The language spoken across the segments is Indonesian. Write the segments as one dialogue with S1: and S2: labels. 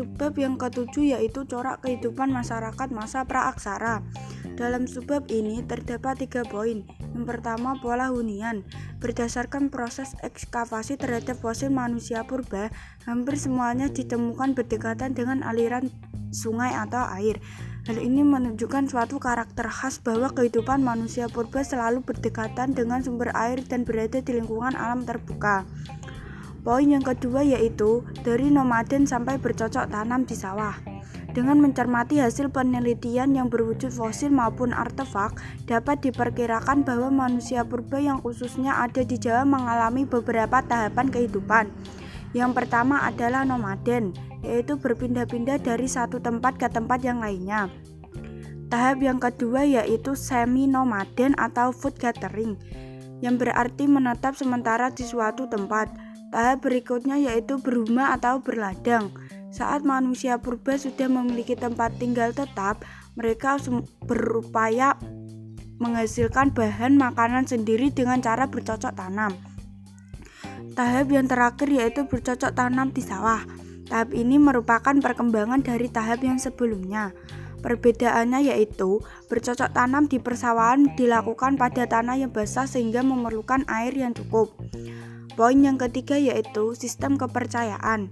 S1: Subbab yang ketujuh yaitu corak kehidupan masyarakat masa praaksara. Dalam subbab ini terdapat tiga poin. Yang pertama, pola hunian. Berdasarkan proses ekskavasi terhadap fosil manusia purba, hampir semuanya ditemukan berdekatan dengan aliran sungai atau air. Hal ini menunjukkan suatu karakter khas bahwa kehidupan manusia purba selalu berdekatan dengan sumber air dan berada di lingkungan alam terbuka. Poin yang kedua yaitu dari nomaden sampai bercocok tanam di sawah. Dengan mencermati hasil penelitian yang berwujud fosil maupun artefak, dapat diperkirakan bahwa manusia purba yang khususnya ada di Jawa mengalami beberapa tahapan kehidupan. Yang pertama adalah nomaden, yaitu berpindah-pindah dari satu tempat ke tempat yang lainnya. Tahap yang kedua yaitu semi nomaden atau food gathering, yang berarti menetap sementara di suatu tempat. Tahap berikutnya yaitu berumah atau berladang. Saat manusia purba sudah memiliki tempat tinggal tetap, mereka berupaya menghasilkan bahan makanan sendiri dengan cara bercocok tanam. Tahap yang terakhir yaitu bercocok tanam di sawah. Tahap ini merupakan perkembangan dari tahap yang sebelumnya. Perbedaannya yaitu bercocok tanam di persawahan dilakukan pada tanah yang basah sehingga memerlukan air yang cukup. Poin yang ketiga yaitu sistem kepercayaan.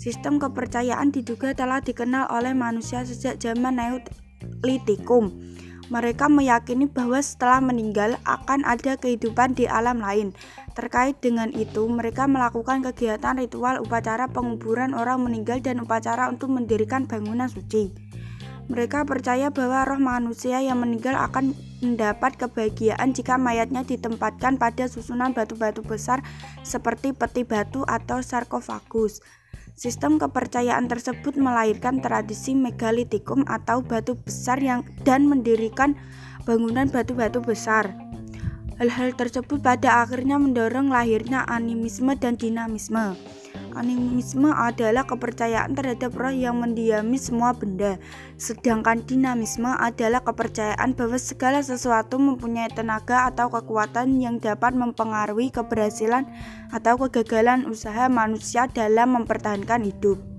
S1: Sistem kepercayaan diduga telah dikenal oleh manusia sejak zaman Neolitikum. Mereka meyakini bahwa setelah meninggal akan ada kehidupan di alam lain. Terkait dengan itu, mereka melakukan kegiatan ritual upacara penguburan orang meninggal dan upacara untuk mendirikan bangunan suci. Mereka percaya bahwa roh manusia yang meninggal akan mendapat kebahagiaan jika mayatnya ditempatkan pada susunan batu-batu besar seperti peti batu atau sarkofagus. Sistem kepercayaan tersebut melahirkan tradisi megalitikum atau batu besar yang dan mendirikan bangunan batu-batu besar. Hal-hal tersebut pada akhirnya mendorong lahirnya animisme dan dinamisme. Animisme adalah kepercayaan terhadap roh yang mendiami semua benda, sedangkan dinamisme adalah kepercayaan bahwa segala sesuatu mempunyai tenaga atau kekuatan yang dapat mempengaruhi keberhasilan atau kegagalan usaha manusia dalam mempertahankan hidup.